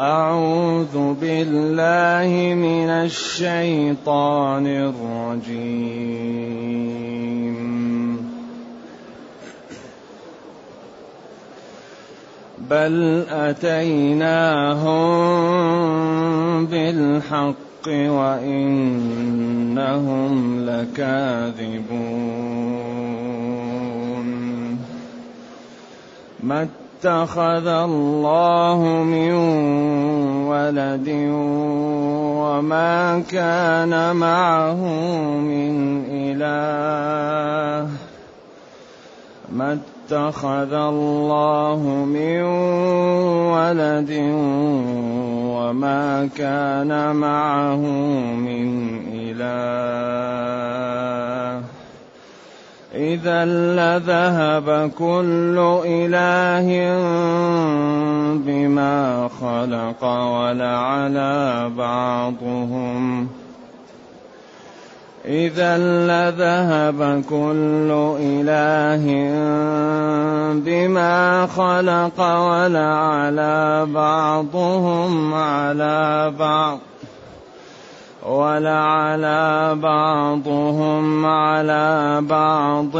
أعوذ بالله من الشيطان الرجيم. بل أتيناهم بالحق وإنهم لكاذبون. اتخذ الله من ولد وما كان معه من إله. ما اتخذ الله من ولد وما كان معه من إله. إذا لذهب كل إله بما خلق ولعلى بعضهم. إذا لذهب كل إله بما خلق ولعلى بعضهم على بعض. ولعلى بعضهم على بعض.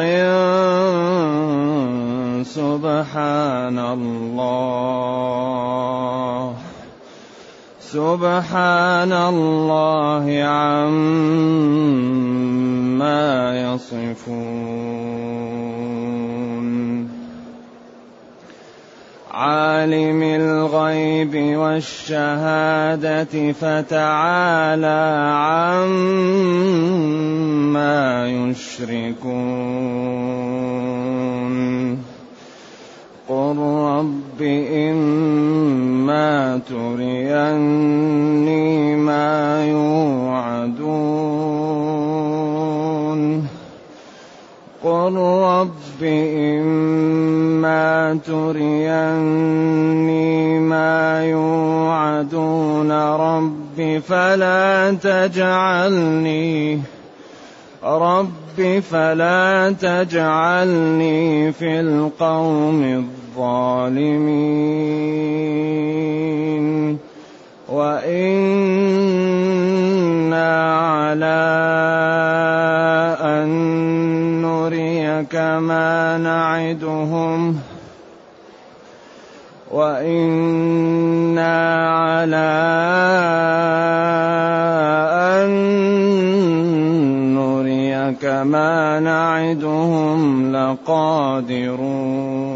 سبحان الله. سبحان الله عما يصفون. عالم الغيب والشهادة فتعالى عما يشركون. قل رب إما تريني ما يوعدون. قل رب إما تريني ما يوعدون رب فلا تجعلني رب فلا تجعلني في القوم الظالمين. وإنا على أن نريك ما نعدهم وإنا على أن نريك ما نعدهم لقادرون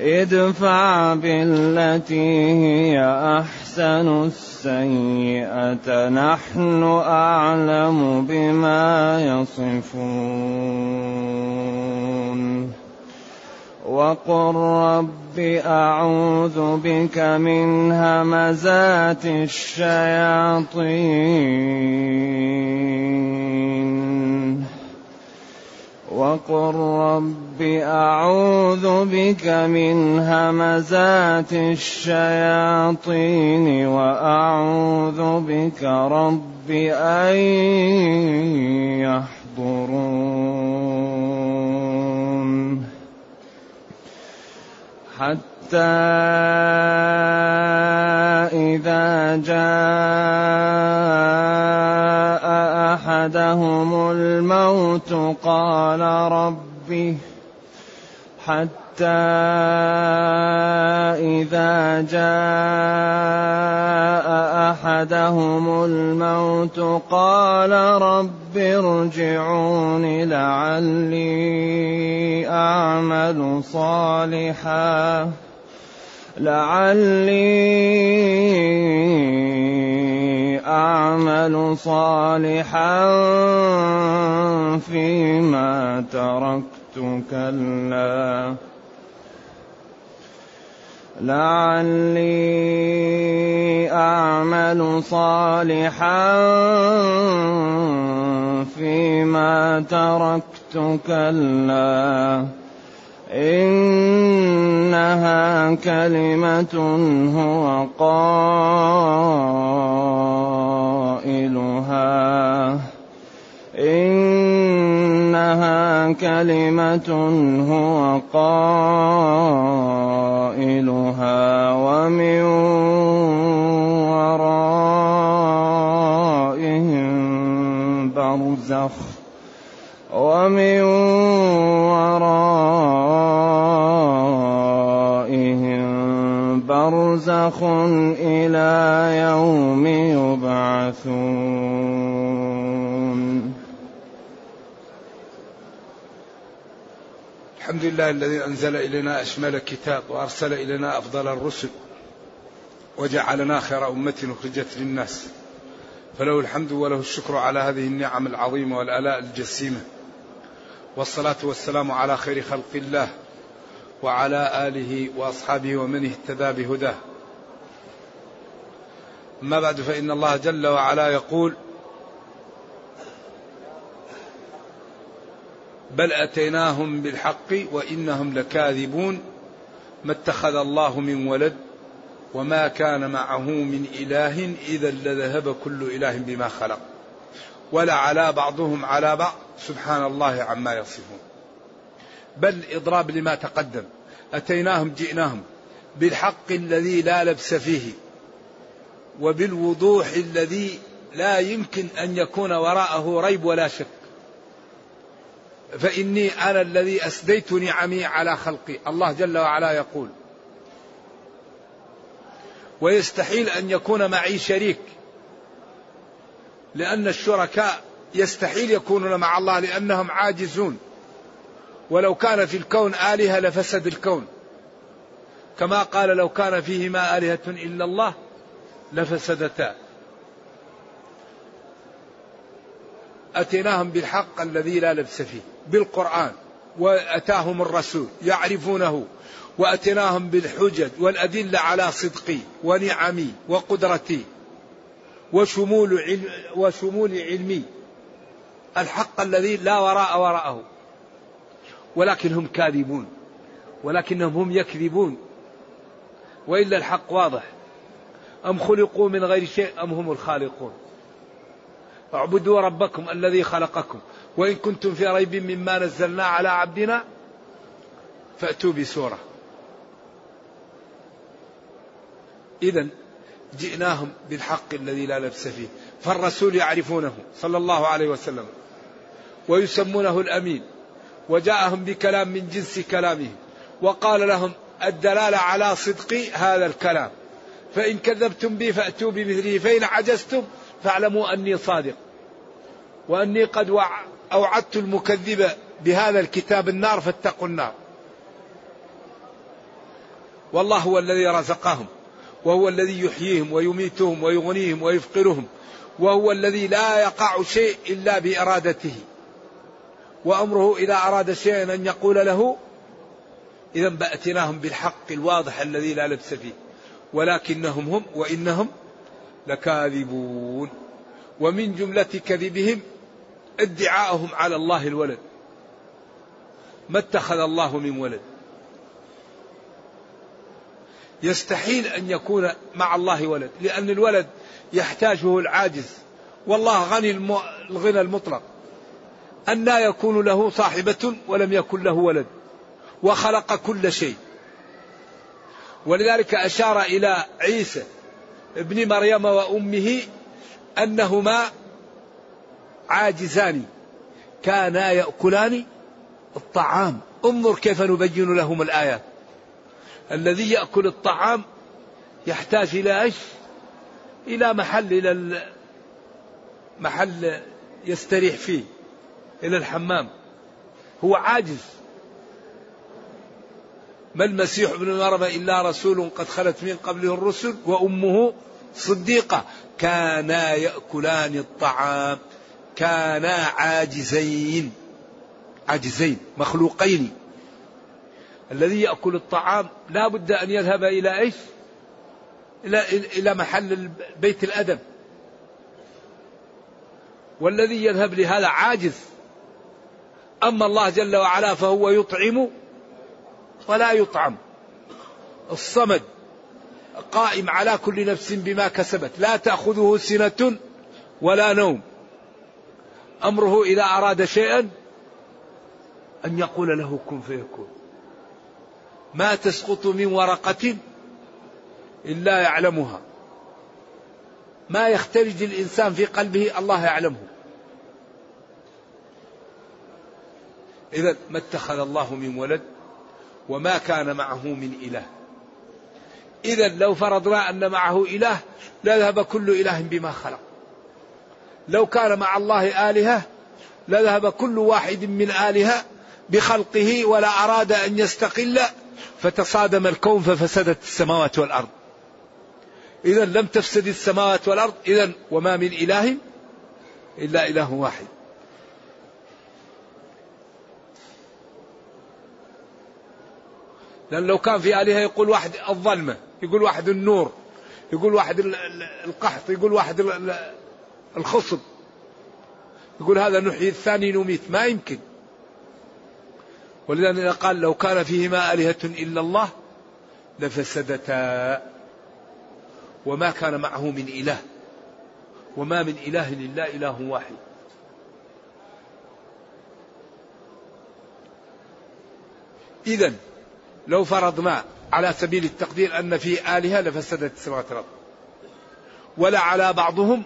ادفع بالتي هي أحسن السيئة. نحن أعلم بما يصفون. وقل رب أعوذ بك من همزات الشياطين. وقل رب أعوذ بك من همزات الشياطين وأعوذ بك رب أن يحضرون حتى إذا جاء أحدهم الموت قال ربي حتى إذا جاء أحدهم الموت قال رب ارجعون لعلي أعمل صالحا لعلي أعمل صالحا فيما تركت كلا. لعلي أعمل صالحا فيما تركت كلا. إنها كلمة هو قائلها. إنها كلمة هو قائلها. ومن ورائهم برزخ. ومن ورائهم برزخ إلى يوم يبعثون. الحمد لله الذي أنزل إلينا أشمل الكتاب وأرسل إلينا أفضل الرسل وجعلنا خير أمة أخرجت للناس. فله الحمد وله الشكر على هذه النعم العظيمة والآلاء الجسيمة. والصلاة والسلام على خير خلق الله. وعلى آله وأصحابه ومن اهتدى بهداه. أما بعد فإن الله جل وعلا يقول بل أتيناهم بالحق وإنهم لكاذبون ما اتخذ الله من ولد وما كان معه من إله إذا لذهب كل إله بما خلق. ولا على بعضهم على بعض سبحان الله عما يصفون. بل إضراب لما تقدم. أتيناهم جئناهم بالحق الذي لا لبس فيه وبالوضوح الذي لا يمكن أن يكون وراءه ريب ولا شك. فإني أنا الذي أسديت نعمي على خلقي. الله جل وعلا يقول ويستحيل أن يكون معي شريك لأن الشركاء يستحيل يكونون مع الله لأنهم عاجزون. ولو كان في الكون آلهة لفسد الكون. كما قال لو كان فيهما آلهة إلا الله لفسدتا. أتيناهم بالحق الذي لا لبس فيه بالقرآن وأتاهم الرسول يعرفونه وأتيناهم بالحجج والأدلة على صدقي ونعمي وقدرتي وشمول وشمول علمي. الحق الذي لا وراء وراءه. ولكن هم كاذبون. ولكنهم هم يكذبون. وإلا الحق واضح. أم خلقوا من غير شيء أم هم الخالقون؟ اعبدوا ربكم الذي خلقكم. وإن كنتم في ريب مما نزلنا على عبدنا فأتوا بسورة. إذا جئناهم بالحق الذي لا لبس فيه. فالرسول يعرفونه صلى الله عليه وسلم. ويسمونه الأمين. وجاءهم بكلام من جنس كلامه وقال لهم الدلالة على صدق هذا الكلام. فإن كذبتم بي فأتوا بمثله فإن عجزتم فاعلموا أني صادق. وأني قد أوعدت المكذب بهذا الكتاب النار فاتقوا النار. والله هو الذي رزقهم وهو الذي يحييهم ويميتهم ويغنيهم ويفقرهم وهو الذي لا يقع شيء إلا بإرادته. وأمره إذا أراد شيئا أن يقول له إذا بأتناهم بالحق الواضح الذي لا لبس فيه. ولكنهم هم وإنهم لكاذبون. ومن جملة كذبهم ادعاءهم على الله الولد. ما اتخذ الله من ولد. يستحيل أن يكون مع الله ولد لأن الولد يحتاجه العاجز. والله غني الغنى المطلق. أن لا يكون له صاحبة ولم يكن له ولد وخلق كل شيء. ولذلك أشار إلى عيسى ابن مريم وأمه أنهما عاجزان كانا يأكلان الطعام. انظر كيف نبين لهم الآيات. الذي يأكل الطعام يحتاج إلى إيش؟ إلى محل إلى محل يستريح فيه. إلى الحمام. هو عاجز. ما المسيح ابن مريم إلا رسول قد خلت من قبله الرسل وأمه صديقة. كانا يأكلان الطعام. كانا عاجزين. عاجزين. مخلوقين. الذي يأكل الطعام لا بد أن يذهب إلى إيش؟ إلى, إلى محل بيت الأدب والذي يذهب لهذا عاجز. أما الله جل وعلا فهو يطعم ولا يطعم. الصمد قائم على كل نفس بما كسبت. لا تأخذه سنة ولا نوم. أمره إذا أراد شيئا أن يقول له كن فيكون. ما تسقط من ورقة إلا يعلمها. ما يختلج الإنسان في قلبه الله يعلمه. إذا ما اتخذ الله من ولد وما كان معه من إله. إذا لو فرضنا أن معه إله لذهب كل إله بما خلق. لو كان مع الله آلهة لذهب كل واحد من آلهة بخلقه ولا أراد أن يستقل فتصادم الكون ففسدت السماوات والأرض. إذا لم تفسد السماوات والأرض إذا وما من إله إلا إله واحد. لأن لو كان في آلهة يقول واحد الظلمة يقول واحد النور يقول واحد القحط يقول واحد الخصب. يقول هذا نحيي الثاني نميت. ما يمكن. ولذلك قال لو كان فيهما آلهة إلا الله لفسدتا. وما كان معه من إله. وما من إله إلا إله واحد. إذا لو فرضنا على سبيل التقدير أن في آلهة لفسدت السماوات والأرض ولا على بعضهم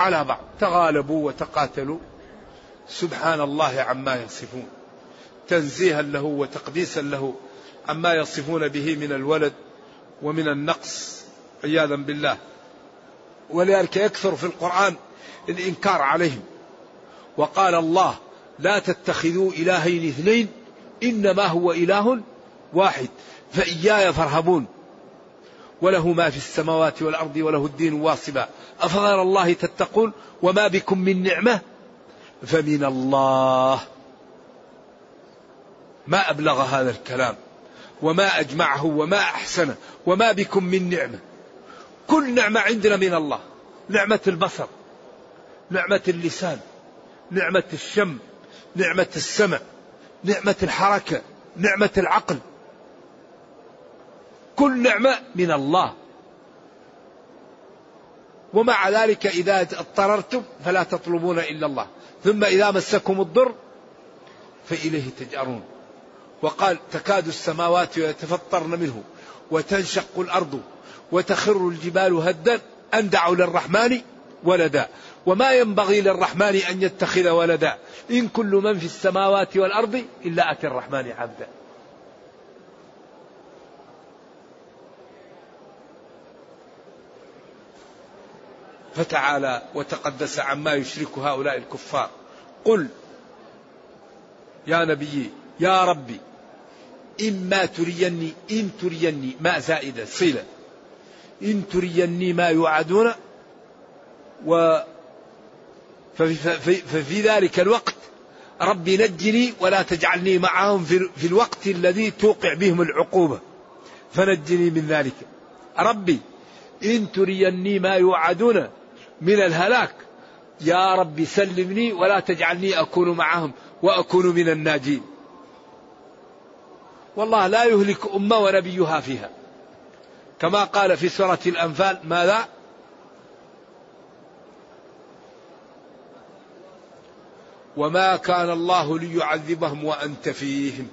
على بعض. تغالبوا وتقاتلوا. سبحان الله عما يصفون. تنزيها له وتقديسا له عما يصفون به من الولد ومن النقص عياذا بالله. ولذلك يكثر في القرآن الإنكار عليهم. وقال الله لا تتخذوا إلهين اثنين إنما هو إله واحد فإياي فارهبون. وله ما في السماوات والأرض وله الدين واصبا. أفغير الله تتقون؟ وما بكم من نعمة؟ فمن الله. ما أبلغ هذا الكلام. وما أجمعه وما أحسنه. وما بكم من نعمة. كل نعمة عندنا من الله. نعمة البصر. نعمة اللسان. نعمة الشم. نعمة السمع. نعمة الحركة. نعمة العقل. كل نعمة من الله. ومع ذلك إذا اضطررتم فلا تطلبون إلا الله. ثم إذا مسكم الضر فإليه تجأرون. وقال تكاد السماوات يتفطرن منه وتنشق الأرض وتخر الجبال هدا أن دعوا للرحمن ولدا. وما ينبغي للرحمن أن يتخذ ولدا. إن كل من في السماوات والأرض إلا أتي الرحمن عبدا. فتعالى وتقدس عما يشرك هؤلاء الكفار. قل يا نبي يا ربي إما تريني إن تريني ما زائدة صلة إن تريني ما يوعدون و ففي, ففي, ذلك الوقت ربي نجني ولا تجعلني معهم في الوقت الذي توقع بهم العقوبة. فنجني من ذلك. ربي إن تريني ما يوعدون من الهلاك. يا رب سلمني ولا تجعلني أكون معهم وأكون من الناجين. والله لا يهلك أمة ونبيها فيها. كما قال في سورة الأنفال ماذا؟ وما كان الله ليعذبهم وأنت فيهم.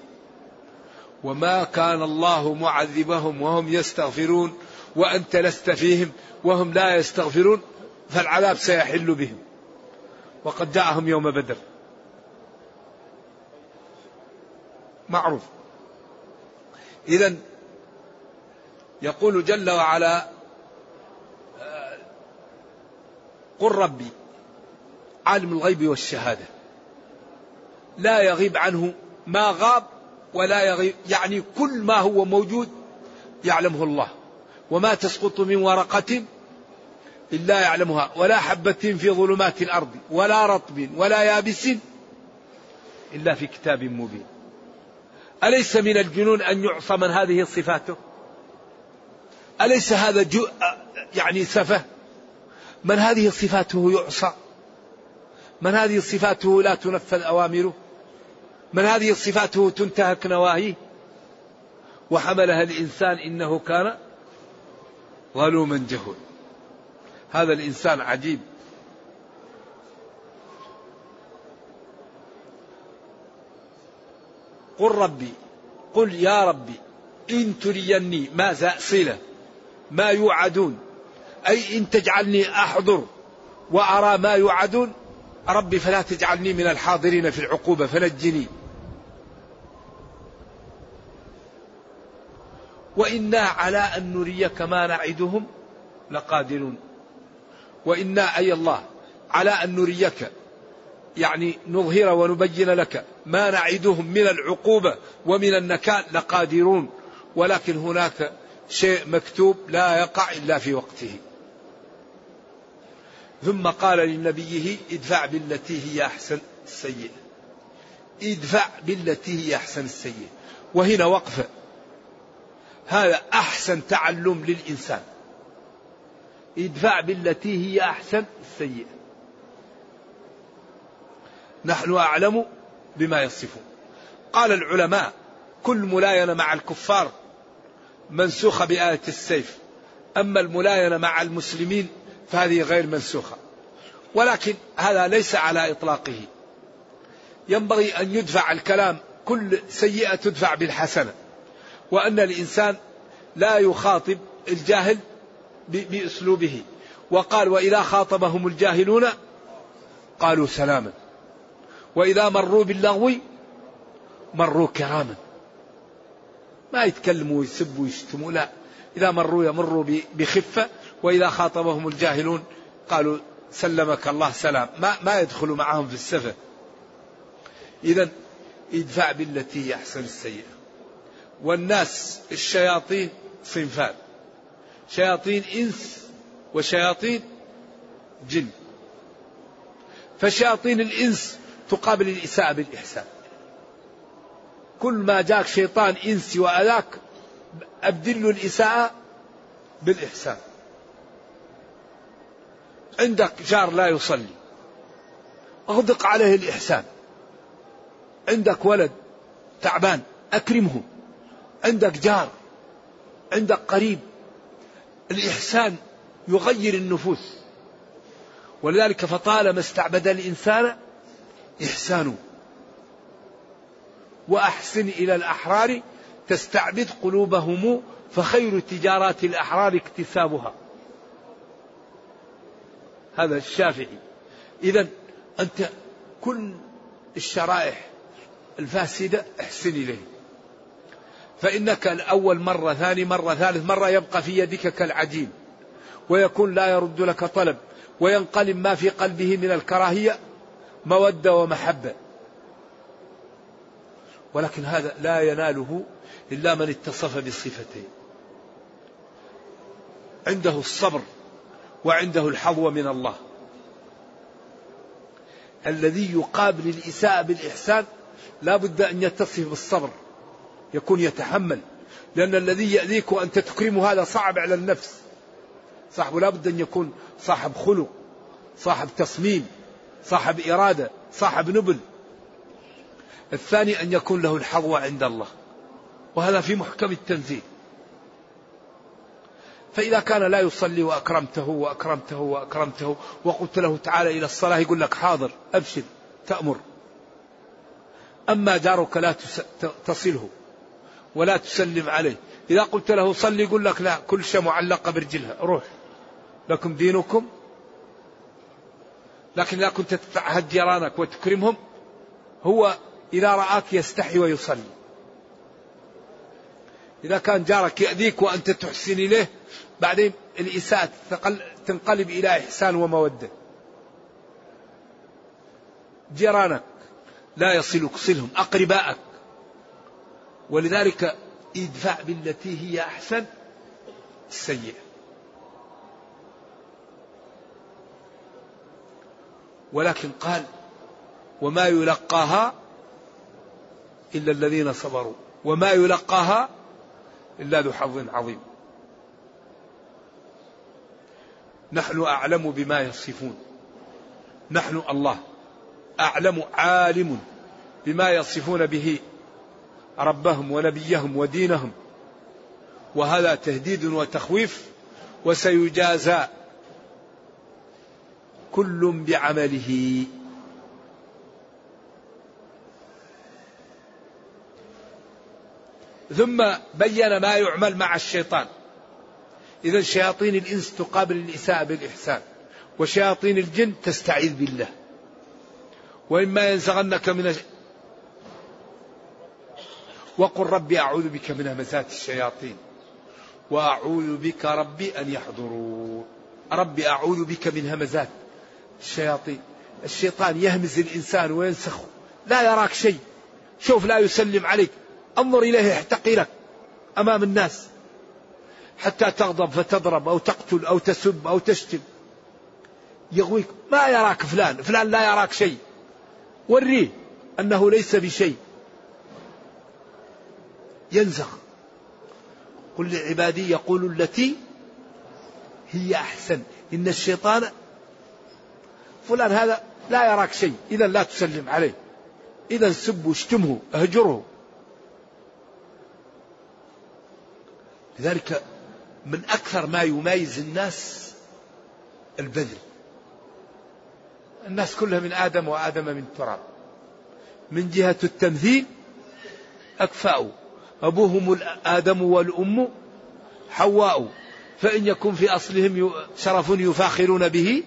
وما كان الله معذبهم وهم يستغفرون وأنت لست فيهم وهم لا يستغفرون. فالعذاب سيحل بهم وقد جاءهم يوم بدر. معروف. إذا يقول جل وعلا قل ربي عالم الغيب والشهادة. لا يغيب عنه ما غاب ولا يغيب يعني كل ما هو موجود يعلمه الله. وما تسقط من ورقة إلا يعلمها ولا حبة في ظلمات الأرض ولا رطب ولا يابس إلا في كتاب مبين. أليس من الجنون أن يعصى من هذه صفاته؟ أليس هذا جو يعني سفه؟ من هذه صفاته يعصى؟ من هذه صفاته لا تنفذ أوامره؟ من هذه صفاته تنتهك نواهيه؟ وحملها الإنسان إنه كان ظلوما جهول هذا الإنسان عجيب. قل ربي قل يا ربي إن تريني ماذا صلة ما يوعدون أي إن تجعلني أحضر وأرى ما يوعدون ربي فلا تجعلني من الحاضرين في العقوبة فنجني. وإنا على أن نريك ما نعدهم لقادرون. وإنا أي الله على أن نريك يعني نظهر ونبين لك ما نعدهم من العقوبة ومن النكال لقادرون. ولكن هناك شيء مكتوب لا يقع إلا في وقته. ثم قال لنبيه ادفع بالتي هي أحسن السيئة. ادفع بالتي هي أحسن السيئة. وهنا وقفة هذا أحسن تعلم للإنسان. ادفع بالتي هي أحسن السيئة. نحن أعلم بما يصفون. قال العلماء كل ملاينة مع الكفار منسوخة بآية السيف. أما الملاينة مع المسلمين فهذه غير منسوخة. ولكن هذا ليس على إطلاقه. ينبغي أن يدفع الكلام. كل سيئة تدفع بالحسنة. وأن الإنسان لا يخاطب الجاهل بأسلوبه. وقال وإذا خاطبهم الجاهلون قالوا سلاما. وإذا مروا باللغو مروا كراما. ما يتكلموا ويسبوا ويشتموا لا. إذا مروا يمروا بخفة. وإذا خاطبهم الجاهلون قالوا سلمك الله سلام. ما, ما يدخلوا معهم في السفة. إذا ادفع بالتي هي أحسن السيئة. والناس الشياطين صنفان. شياطين إنس وشياطين جن. فشياطين الإنس تقابل الإساءة بالإحسان. كل ما جاك شيطان إنسي وأذاك أبدل الإساءة بالإحسان. عندك جار لا يصلي. أغدق عليه الإحسان. عندك ولد تعبان أكرمه. عندك جار. عندك قريب الإحسان يغير النفوس. ولذلك فطالما استعبد الإنسان إحسانه. وأحسن إلى الأحرار تستعبد قلوبهم فخير تجارات الأحرار اكتسابها. هذا الشافعي. إذا أنت كل الشرائح الفاسدة احسن إليه. فإنك الأول مرة ثاني مرة ثالث مرة يبقى في يدك كالعجين ويكون لا يرد لك طلب وينقلب ما في قلبه من الكراهية مودة ومحبة. ولكن هذا لا يناله إلا من اتصف بالصفتين. عنده الصبر وعنده الحظوة من الله. الذي يقابل الإساءة بالإحسان لا بد أن يتصف بالصبر. يكون يتحمل. لأن الذي يأذيك وأنت تكرمه هذا صعب على النفس. صاحبه لا بد أن يكون صاحب خلق صاحب تصميم صاحب إرادة صاحب نبل. الثاني أن يكون له الحظوة عند الله. وهذا في محكم التنزيل. فإذا كان لا يصلي وأكرمته وأكرمته وأكرمته وقلت له تعالى إلى الصلاة يقول لك حاضر أبشر تأمر. أما جارك لا تصله. ولا تسلم عليه. إذا قلت له صلي يقول لك لا كل شيء معلقة برجلها. روح. لكم دينكم. لكن إذا كنت تتعهد جيرانك وتكرمهم هو إذا رآك يستحي ويصلي. إذا كان جارك يأذيك وأنت تحسن إليه بعدين الإساءة تنقلب إلى إحسان ومودة. جيرانك لا يصلك صلهم. أقرباءك. ولذلك ادفع بالتي هي أحسن السيئة. ولكن قال وما يلقاها إلا الذين صبروا وما يلقاها إلا ذو حظ عظيم. نحن أعلم بما يصفون. نحن الله أعلم عالم بما يصفون به. ربهم ونبيهم ودينهم. وهذا تهديد وتخويف وسيجازى كل بعمله. ثم بين ما يعمل مع الشيطان. إذا شياطين الإنس تقابل الإساءة بالإحسان وشياطين الجن تستعيذ بالله. وإما ينزغنك من وقل ربي أعوذ بك من همزات الشياطين وأعوذ بك ربي أن يحضرون. ربي أعوذ بك من همزات الشياطين. الشيطان يهمز الإنسان وينسخه. لا يراك شيء. شوف لا يسلم عليك. انظر إليه يحتقرك أمام الناس. حتى تغضب فتضرب أو تقتل أو تسب أو تشتم. يغويك. ما يراك فلان. فلان لا يراك شيء. وريه أنه ليس بشيء. ينزغ. قل لعبادي يقول التي هي أحسن. إن الشيطان فلان هذا لا يراك شيء. إذا لا تسلم عليه. إذا سبه اشتمه اهجره. لذلك من أكثر ما يميز الناس البذل. الناس كلها من آدم وآدم من تراب. من جهة التمثيل أكفاء أبوهم آدم والأم حواء فإن يكن في أصلهم شرف يفاخرون به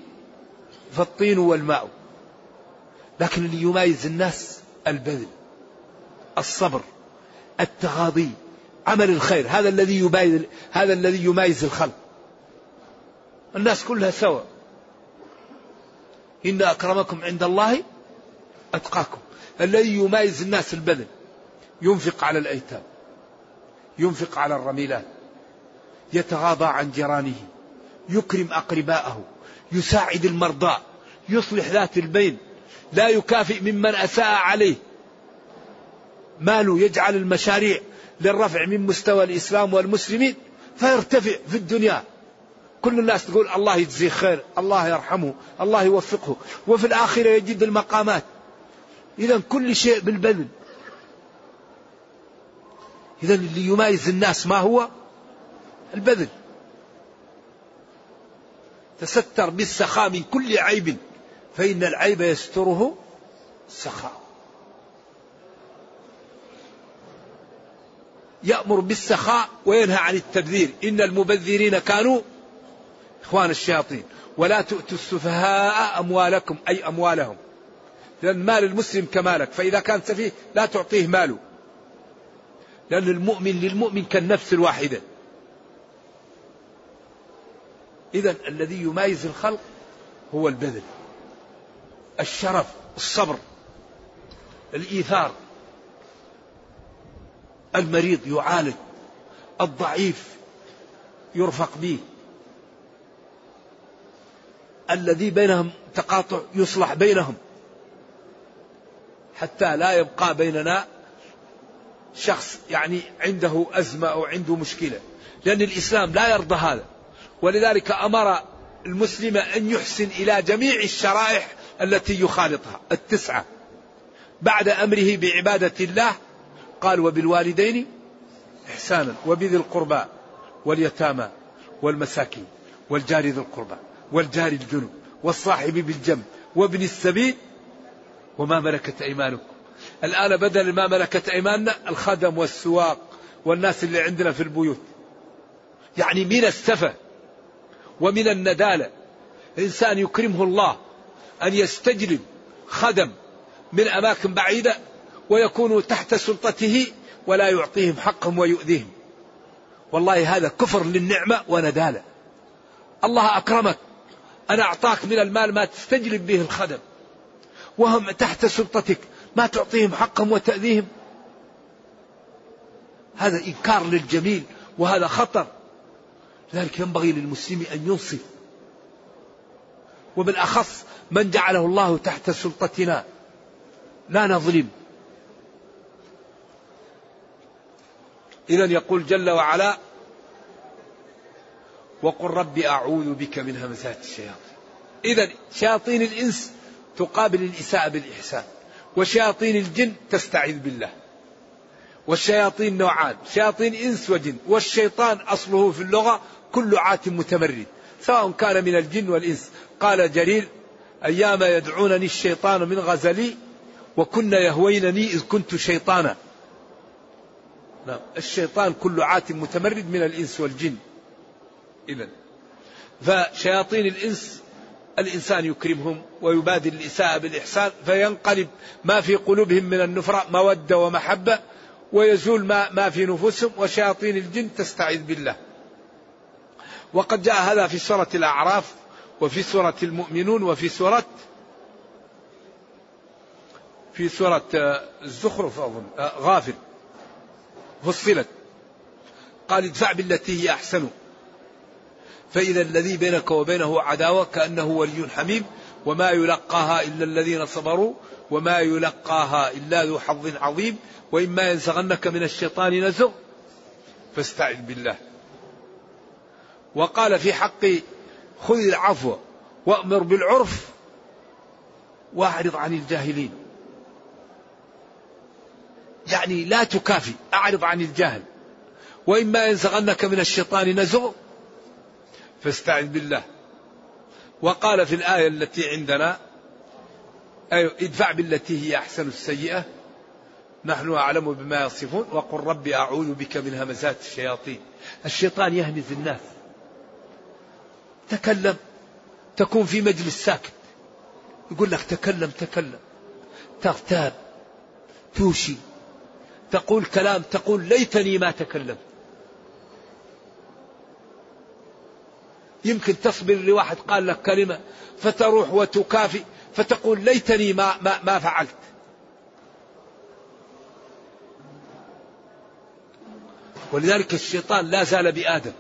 فالطين والماء. لكن اللي يميز الناس البذل الصبر التغاضي عمل الخير هذا الذي يميز هذا الذي يميز الخلق. الناس كلها سواء. إن أكرمكم عند الله أتقاكم. الذي يميز الناس البذل ينفق على الأيتام. ينفق على الرميلات يتغاضى عن جيرانه يكرم أقرباءه يساعد المرضى يصلح ذات البين لا يكافئ ممن أساء عليه. ماله يجعل المشاريع للرفع من مستوى الإسلام والمسلمين فيرتفع في الدنيا. كل الناس تقول الله يجزيه خير الله يرحمه الله يوفقه وفي الآخرة يجد المقامات. إذا كل شيء بالبذل إذا اللي يميز الناس ما هو؟ البذل. تستر بالسخاء من كل عيب فإن العيب يستره السخاء. يأمر بالسخاء وينهى عن التبذير. إن المبذرين كانوا إخوان الشياطين. ولا تؤتوا السفهاء أموالكم أي أموالهم. لأن مال المسلم كمالك. فإذا كان سفيه لا تعطيه ماله. لأن المؤمن للمؤمن كالنفس الواحدة. إذا الذي يميز الخلق هو البذل. الشرف الصبر الإيثار. المريض يعالج الضعيف يرفق به. الذي بينهم تقاطع يصلح بينهم. حتى لا يبقى بيننا شخص يعني عنده أزمة أو عنده مشكلة. لأن الإسلام لا يرضى هذا. ولذلك أمر المسلم أن يحسن إلى جميع الشرائح التي يخالطها. التسعة. بعد أمره بعبادة الله قال وبالوالدين إحسانا وبذي القربى واليتامى والمساكين والجار ذي القربى والجار الجنوب والصاحب بالجنب وابن السبيل وما ملكت أيمانكم. الآن بدل ما ملكت أيماننا الخدم والسواق والناس اللي عندنا في البيوت. يعني من السفة ومن الندالة. إنسان يكرمه الله أن يستجلب خدم من أماكن بعيدة ويكونوا تحت سلطته ولا يعطيهم حقهم ويؤذيهم. والله هذا كفر للنعمة وندالة. الله أكرمك. أنا أعطاك من المال ما تستجلب به الخدم. وهم تحت سلطتك. ما تعطيهم حقهم وتأذيهم. هذا إنكار للجميل وهذا خطر. لذلك ينبغي للمسلم أن ينصف. وبالأخص من جعله الله تحت سلطتنا. لا نظلم. إذا يقول جل وعلا وقل ربي أعوذ بك من همزات الشياطين. إذا شياطين الإنس تقابل الإساءة بالإحسان. وشياطين الجن تستعيذ بالله. والشياطين نوعان شياطين إنس وجن. والشيطان أصله في اللغة كل عات متمرد سواء كان من الجن والإنس. قال جرير أيام يدعونني الشيطان من غزلي وكن يهوينني إذ كنت شيطانا. نعم الشيطان كل عات متمرد من الإنس والجن. إذا فشياطين الإنس الإنسان يكرمهم ويبادل الإساءة بالإحسان فينقلب ما في قلوبهم من النفرة مودة ومحبة ويزول ما, ما في نفوسهم وشياطين الجن تستعيذ بالله. وقد جاء هذا في سورة الأعراف وفي سورة المؤمنون وفي سورة في سورة الزخرف أظن غافل فصلت. قال ادفع بالتي هي أحسن. فإذا الذي بينك وبينه عداوة كأنه ولي حميم وما يلقاها إلا الذين صبروا وما يلقاها إلا ذو حظ عظيم وإما ينزغنك من الشيطان نزغ. فاستعذ بالله. وقال في حق خذ العفو وأمر بالعرف واعرض عن الجاهلين. يعني لا تكافي أعرض عن الجهل وإما ينزغنك من الشيطان نزغ فاستعذ بالله. وقال في الآية التي عندنا أيوة ادفع بالتي هي أحسن السيئة. نحن أعلم بما يصفون. وقل ربي أعوذ بك من همزات الشياطين. الشيطان يهمز الناس. تكلم. تكون في مجلس ساكت. يقول لك تكلم تكلم. تغتاب. توشي. تقول كلام تقول ليتني ما تكلمت. يمكن تصبر لواحد قال لك كلمة فتروح وتكافئ فتقول ليتني ما, ما, ما فعلت. ولذلك الشيطان لا زال بآدم.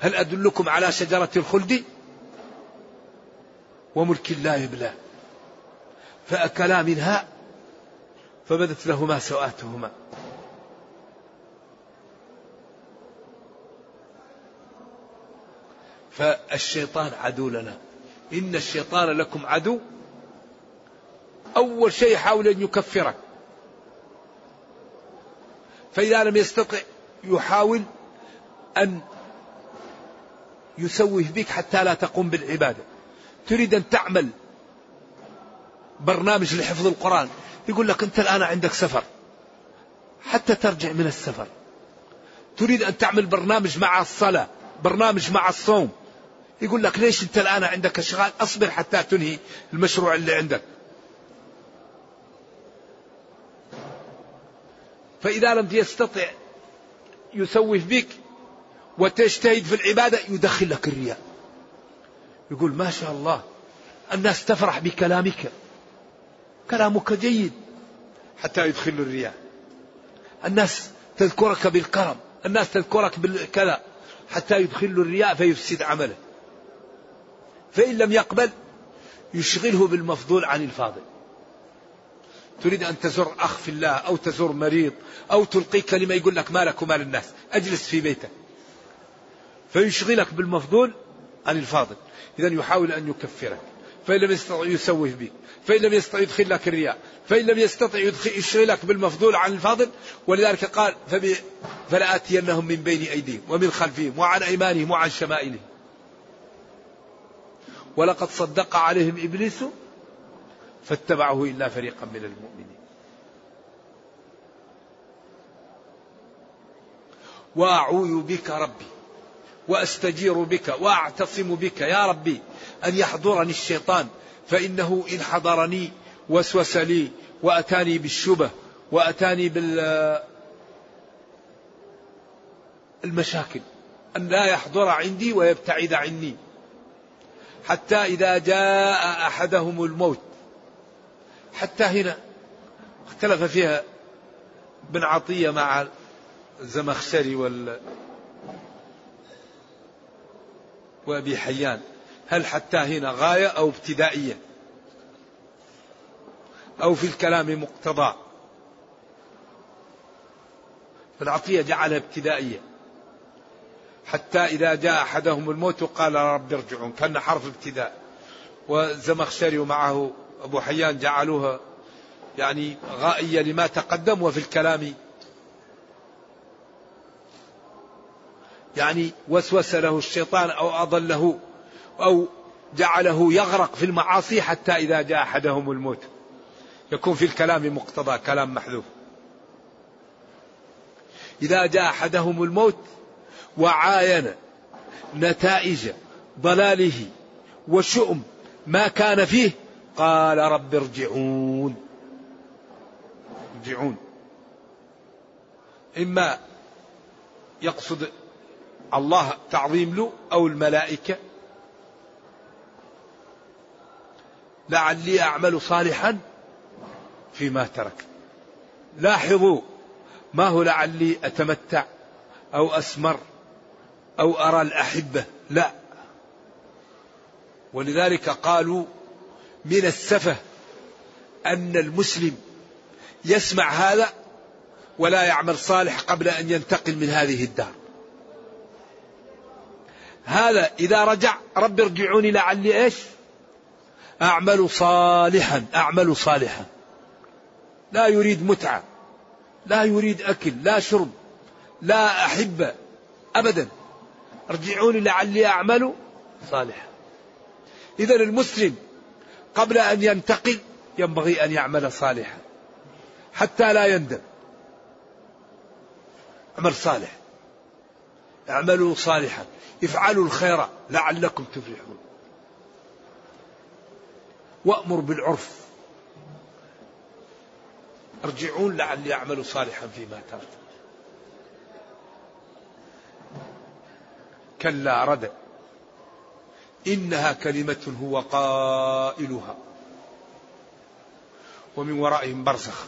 هل أدلكم على شجرة الخلد؟ وملك لا يبلى فأكلا منها فبدت لهما سوآتهما. فالشيطان عدو لنا. إن الشيطان لكم عدو. أول شيء يحاول أن يكفرك. فإذا لم يستطع يحاول أن يسوه بك حتى لا تقوم بالعبادة. تريد أن تعمل برنامج لحفظ القرآن. يقول لك أنت الآن عندك سفر. حتى ترجع من السفر. تريد أن تعمل برنامج مع الصلاة برنامج مع الصوم. يقول لك ليش أنت الآن عندك أشغال؟ أصبر حتى تنهي المشروع اللي عندك. فإذا لم يستطع يسوف بك وتجتهد في العبادة يدخل لك الرياء. يقول ما شاء الله الناس تفرح بكلامك. كلامك جيد حتى يدخل الرياء. الناس تذكرك بالكرم الناس تذكرك بالكذا حتى يدخل الرياء فيفسد عمله. فإن لم يقبل يشغله بالمفضول عن الفاضل. تريد أن تزور أخ في الله أو تزور مريض أو تلقي كلمة يقول لك مالك ومال الناس أجلس في بيتك. فيشغلك بالمفضول عن الفاضل. إذا يحاول أن يكفرك. فإن لم يستطع يسوه بك. فإن لم يستطع يدخل لك الرياء. فإن لم يستطع يشغلك بالمفضول عن الفاضل. ولذلك قال فلآتينهم من بين أيديهم ومن خلفهم وعن أيمانهم وعن شمائلهم. ولقد صدق عليهم إبليس فاتبعه إلا فريقا من المؤمنين. وأعوذ بك ربي وأستجير بك وأعتصم بك يا ربي أن يحضرني الشيطان فإنه إن حضرني وسوس لي وأتاني بالشبه وأتاني بال المشاكل أن لا يحضر عندي ويبتعد عني. حتى إذا جاء أحدهم الموت. حتى هنا اختلف فيها بن عطية مع الزمخشري وال وأبي حيان. هل حتى هنا غاية أو ابتدائية؟ أو في الكلام مقتضى؟ فالعطية جعلها ابتدائية. حتى إذا جاء أحدهم الموت قال رب ارجعون كأن حرف ابتداء. والزمخشري ومعه أبو حيان جعلوها يعني غائية لما تقدم وفي الكلام. يعني وسوس له الشيطان أو أضله أو جعله يغرق في المعاصي حتى إذا جاء أحدهم الموت. يكون في الكلام مقتضى كلام محذوف. إذا جاء أحدهم الموت وعاين نتائج ضلاله وشؤم ما كان فيه قال رب ارجعون. ارجعون. إما يقصد الله تعظيم له أو الملائكة. لعلي أعمل صالحا فيما ترك. لاحظوا ما هو لعلي أتمتع؟ أو أسمر أو أرى الأحبة لا. ولذلك قالوا من السفه أن المسلم يسمع هذا ولا يعمل صالح قبل أن ينتقل من هذه الدار. هذا إذا رجع رب ارجعوني لعلي إيش؟ أعمل صالحا أعمل صالحا. لا يريد متعة لا يريد أكل لا شرب. لا أحب أبدا. ارجعوني لعلي أعمل صالحا. إذا المسلم قبل أن ينتقل ينبغي أن يعمل صالحا. حتى لا يندم. عمل صالح. اعملوا صالحا. افعلوا الخير لعلكم تفلحون. وأمر بالعرف. ارجعون لعلي أعمل صالحا فيما ترك كلا رد. إنها كلمة هو قائلها. ومن ورائهم برزخ.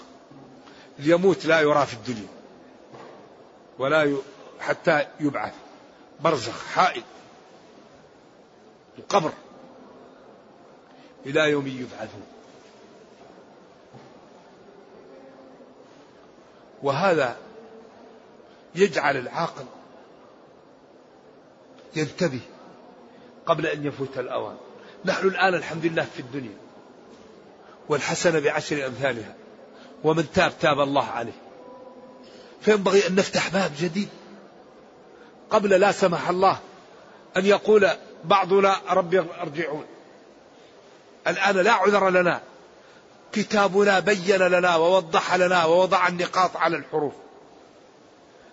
ليموت لا يرى في الدنيا. ولا ي... حتى يبعث. برزخ حائل. القبر إلى يوم يبعثون. وهذا يجعل العاقل ينتبه قبل أن يفوت الأوان. نحن الآن الحمد لله في الدنيا والحسنة بعشر أمثالها ومن تاب تاب الله عليه. فينبغي أن نفتح باب جديد قبل لا سمح الله أن يقول بعضنا ربي ارجعون. الآن لا عذر لنا. كتابنا بين لنا ووضح لنا ووضع النقاط على الحروف.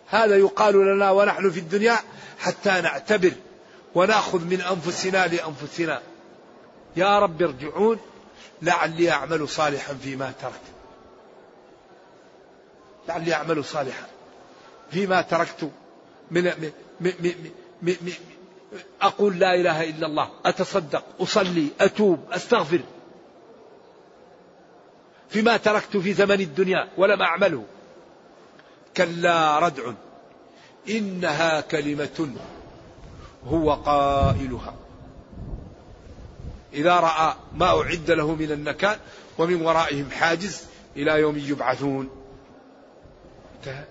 هذا يقال لنا ونحن في الدنيا حتى نعتبر ونأخذ من أنفسنا لأنفسنا. يا رب ارجعون لعلي أعمل صالحا فيما تركت. لعلي أعمل صالحا فيما تركت. من, من, من, من, أقول لا إله إلا الله أتصدق أصلي أتوب أستغفر. فيما تركت في زمن الدنيا ولم أعمله. كلا ردع. إنها كلمة هو قائلها. إذا رأى ما أعد له من النكال ومن ورائهم حاجز إلى يوم يبعثون. انتهى.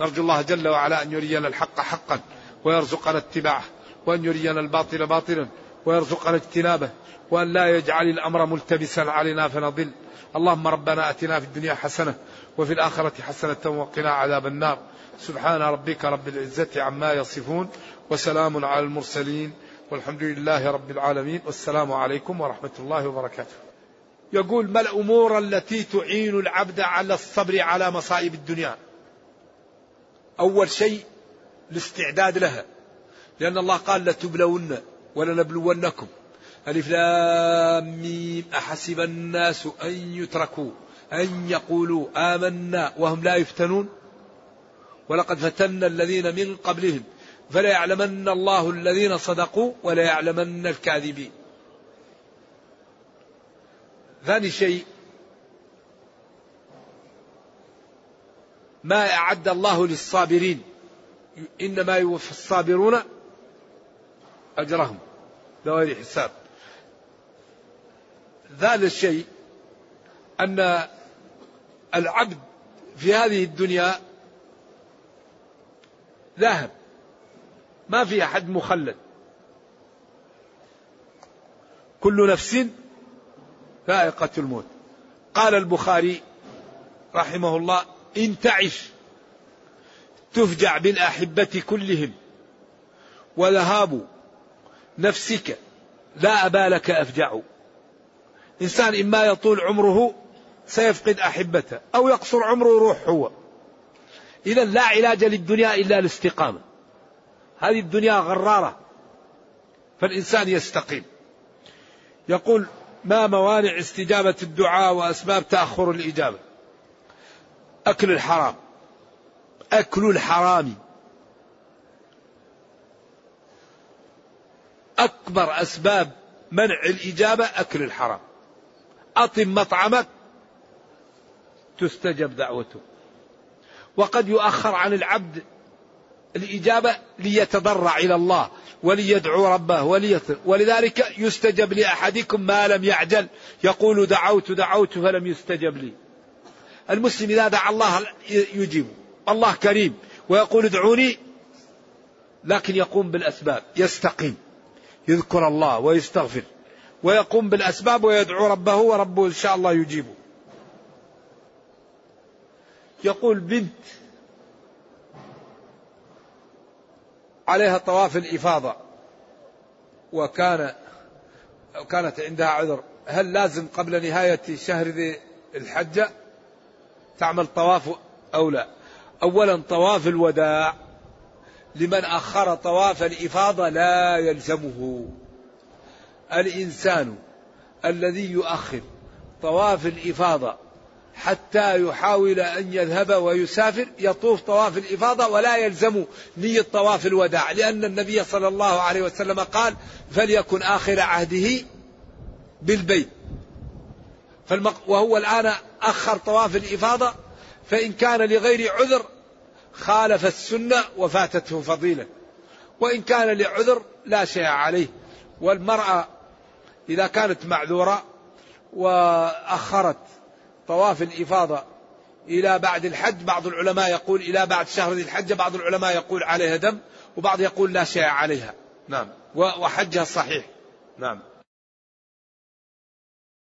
نرجو الله جل وعلا أن يرينا الحق حقا ويرزقنا اتباعه وأن يرينا الباطل باطلا ويرزقنا اجتنابه وأن لا يجعل الأمر ملتبسا علينا فنضل. اللهم ربنا أتنا في الدنيا حسنة وفي الآخرة حسنة وقنا عذاب النار. سبحان ربك رب العزة عما يصفون وسلام على المرسلين والحمد لله رب العالمين. والسلام عليكم ورحمة الله وبركاته. يقول ما الأمور التي تعين العبد على الصبر على مصائب الدنيا؟ أول شيء الاستعداد لها. لأن الله قال لتبلون ولنبلونكم. ألف لام ميم. أحسب الناس أن يتركوا أن يقولوا آمنا وهم لا يفتنون؟ ولقد فتنا الذين من قبلهم فلا يعلمن الله الذين صدقوا ولا يعلمن الكاذبين. ثاني شيء ما أعد الله للصابرين. إنما يوفى الصابرون أجرهم. بغير حساب ثالث شيء أن العبد في هذه الدنيا ذاهب. ما في أحد مخلد. كل نفس ذائقة الموت. قال البخاري رحمه الله إن تعش تفجع بالأحبة كلهم. وذهاب نفسك لا أبا لك أفجع. إنسان إما يطول عمره سيفقد أحبته أو يقصر عمره روح هو. إذا لا علاج للدنيا إلا الاستقامة. هذه الدنيا غرارة. فالإنسان يستقيم. يقول ما موانع استجابة الدعاء وأسباب تأخر الإجابة؟ أكل الحرام. أكل الحرام. أكبر أسباب منع الإجابة أكل الحرام. أطم مطعمك تستجب دعوته. وقد يؤخر عن العبد الإجابة ليتضرع إلى الله وليدعو ربه وليطر ولذلك يستجب لأحدكم ما لم يعجل يقول دعوت دعوت فلم يستجب لي. المسلم إذا دعا الله يجيب الله كريم ويقول ادعوني لكن يقوم بالأسباب يستقيم يذكر الله ويستغفر. ويقوم بالأسباب ويدعو ربه وربه إن شاء الله يجيبه. يقول بنت عليها طواف الإفاضة وكان كانت عندها عذر. هل لازم قبل نهاية شهر ذي الحجة تعمل طواف أو لا؟ أولا طواف الوداع. لمن أخر طواف الإفاضة لا يلزمه. الإنسان الذي يؤخر طواف الإفاضة حتى يحاول أن يذهب ويسافر يطوف طواف الإفاضة ولا يلزم نية طواف الوداع لأن النبي صلى الله عليه وسلم قال فليكن آخر عهده بالبيت. وهو الآن أخر طواف الإفاضة فإن كان لغير عذر خالف السنة وفاتته فضيلة وإن كان لعذر لا شيء عليه والمرأة إذا كانت معذورة وأخرت طواف الإفاضة إلى بعد الحج بعض العلماء يقول إلى بعد شهر ذي الحجة بعض العلماء يقول عليها دم وبعض يقول لا شيء عليها. نعم. وحجها صحيح. نعم.